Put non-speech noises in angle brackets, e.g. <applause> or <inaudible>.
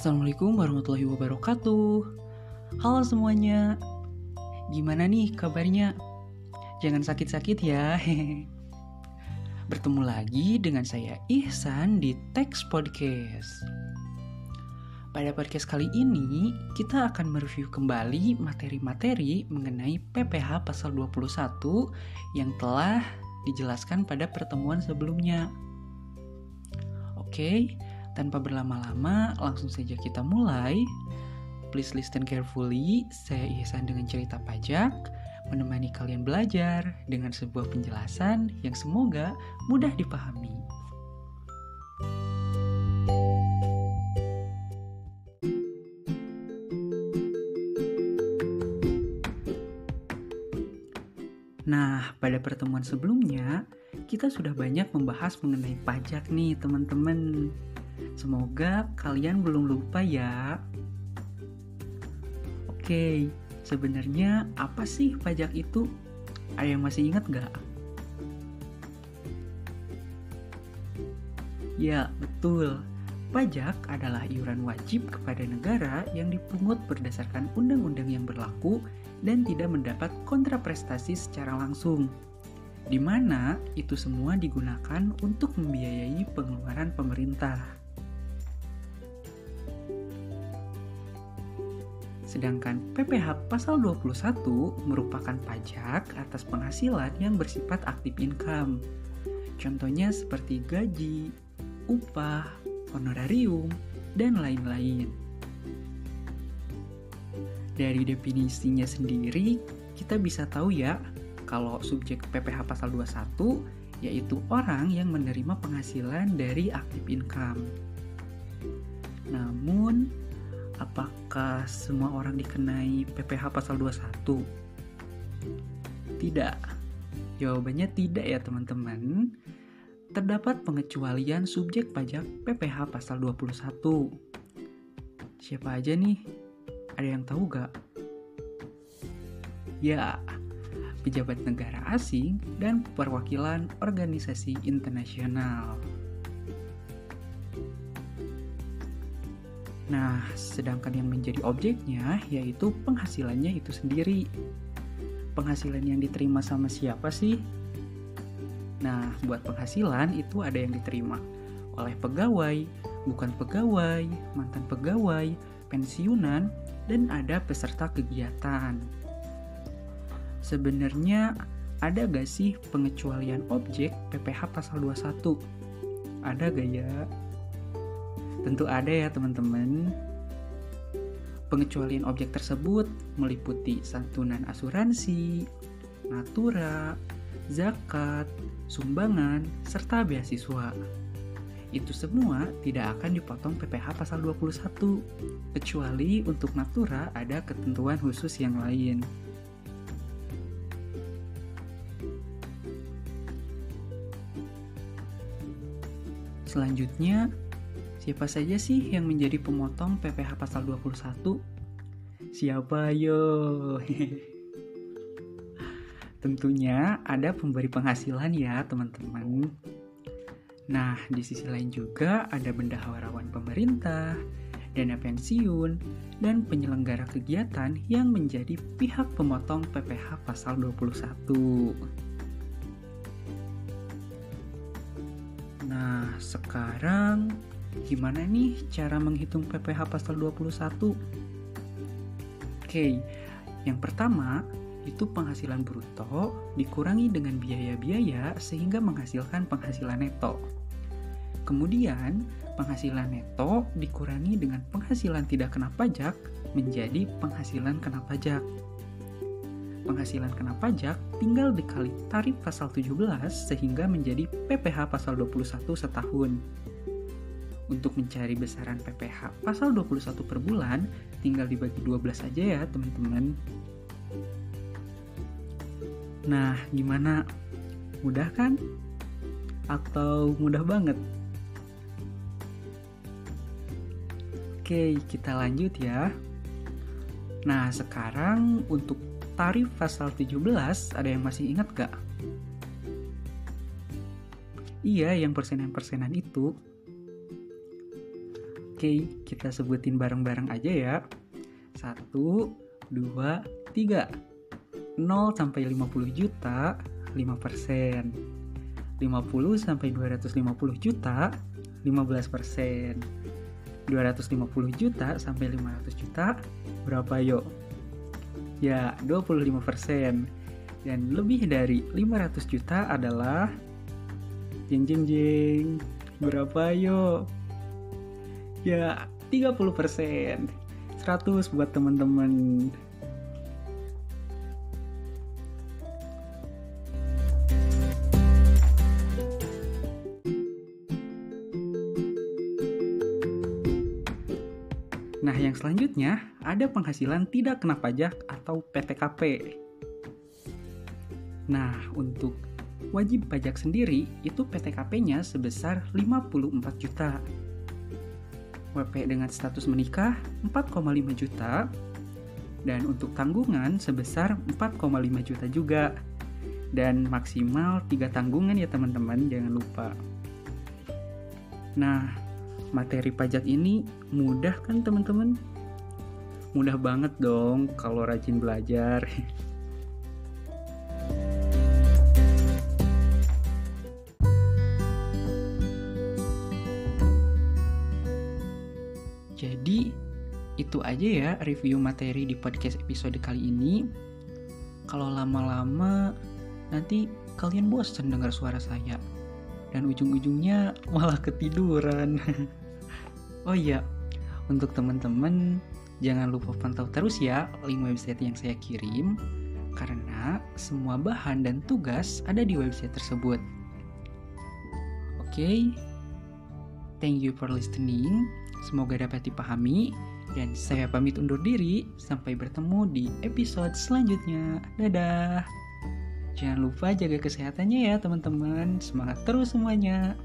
Assalamualaikum warahmatullahi wabarakatuh. Halo semuanya. Gimana nih kabarnya? Jangan sakit-sakit ya. <laughs> Bertemu lagi dengan saya Ihsan di Text Podcast. Pada podcast kali ini, kita akan mereview kembali materi-materi mengenai PPH pasal 21 yang telah dijelaskan pada pertemuan sebelumnya. Oke, tanpa berlama-lama, langsung saja kita mulai. Please listen carefully, saya Ihsan dengan cerita pajak, menemani kalian belajar dengan sebuah penjelasan yang semoga mudah dipahami. Nah, pada pertemuan sebelumnya, kita sudah banyak membahas mengenai pajak nih, teman-teman. Semoga kalian belum lupa ya. Oke, sebenarnya apa sih pajak itu? Yang masih ingat gak? Ya, betul. Pajak adalah iuran wajib kepada negara yang dipungut berdasarkan undang-undang yang berlaku dan tidak mendapat kontraprestasi secara langsung, di mana itu semua digunakan untuk membiayai pengeluaran pemerintah. Sedangkan PPh pasal 21 merupakan pajak atas penghasilan yang bersifat aktif income. Contohnya seperti gaji, upah, honorarium, dan lain-lain. Dari definisinya sendiri, kita bisa tahu ya kalau subjek PPh pasal 21 yaitu orang yang menerima penghasilan dari aktif income. Apakah semua orang dikenai PPh pasal 21? Tidak. Jawabannya tidak ya teman-teman terdapat pengecualian subjek pajak PPh pasal 21. Siapa aja nih? Ada yang tahu gak? Ya, pejabat negara asing dan perwakilan organisasi internasional. Nah, sedangkan yang menjadi objeknya yaitu penghasilannya itu sendiri. Penghasilan yang diterima sama siapa sih? Nah, buat penghasilan itu ada yang diterima oleh pegawai, bukan pegawai, mantan pegawai, pensiunan, dan ada peserta kegiatan. Sebenarnya ada gak sih pengecualian objek PPh pasal 21? Ada gak ya? Tentu ada ya teman-teman. Pengecualian objek tersebut meliputi santunan asuransi, natura, zakat, sumbangan, serta beasiswa. Itu semua tidak akan dipotong PPh pasal 21, kecuali untuk natura ada ketentuan khusus yang lain. Selanjutnya, siapa saja sih yang menjadi pemotong PPh pasal 21? Siapa yo? <laughs> Tentunya ada pemberi penghasilan ya teman-teman. Nah, di sisi lain juga ada bendaharawan pemerintah, dana pensiun, dan penyelenggara kegiatan yang menjadi pihak pemotong PPh pasal 21. Nah, sekarang gimana nih cara menghitung PPh pasal 21? Oke, yang pertama, itu penghasilan bruto dikurangi dengan biaya-biaya sehingga menghasilkan penghasilan neto. Kemudian, penghasilan neto dikurangi dengan penghasilan tidak kena pajak menjadi penghasilan kena pajak. Penghasilan kena pajak tinggal dikali tarif pasal 17 sehingga menjadi PPh pasal 21 setahun. Untuk mencari besaran PPh pasal 21 per bulan, tinggal dibagi 12 aja ya teman-teman. Nah, gimana? Mudah kan? Atau mudah banget? Oke, kita lanjut ya. Nah, sekarang untuk tarif pasal 17, ada yang masih ingat gak? Iya, yang persenan-persenan itu. Oke, kita sebutin bareng-bareng aja ya. 1, 2, 3. 0 sampai 50 juta, 5 persen. 50 sampai 250 juta, 15 persen. 250 juta sampai 500 juta, berapa yuk? Ya, 25 persen. Dan lebih dari 500 juta adalah jeng jeng jeng. Berapa yuk? Ya, 30 persen. 100 buat teman-teman. Nah, yang selanjutnya ada penghasilan tidak kena pajak atau PTKP. Nah, untuk wajib pajak sendiri itu PTKP-nya sebesar 54 juta. WP dengan status menikah 4,5 juta dan untuk tanggungan sebesar 4,5 juta juga. Dan maksimal 3 tanggungan ya teman-teman, jangan lupa. Nah, materi pajak ini mudah kan teman-teman? Mudah banget dong kalau rajin belajar. <laughs> aja ya review materi di podcast episode kali ini. Kalau lama-lama nanti kalian bosan dengar suara saya dan ujung-ujungnya <laughs> malah ketiduran. <laughs> oh iya, untuk teman-teman jangan lupa pantau terus ya link website yang saya kirim karena semua bahan dan tugas ada di website tersebut. Oke, okay? thank you for listening. Semoga dapat dipahami dan saya pamit undur diri sampai bertemu di episode selanjutnya. Dadah. Jangan lupa jaga kesehatannya ya teman-teman. Semangat terus semuanya.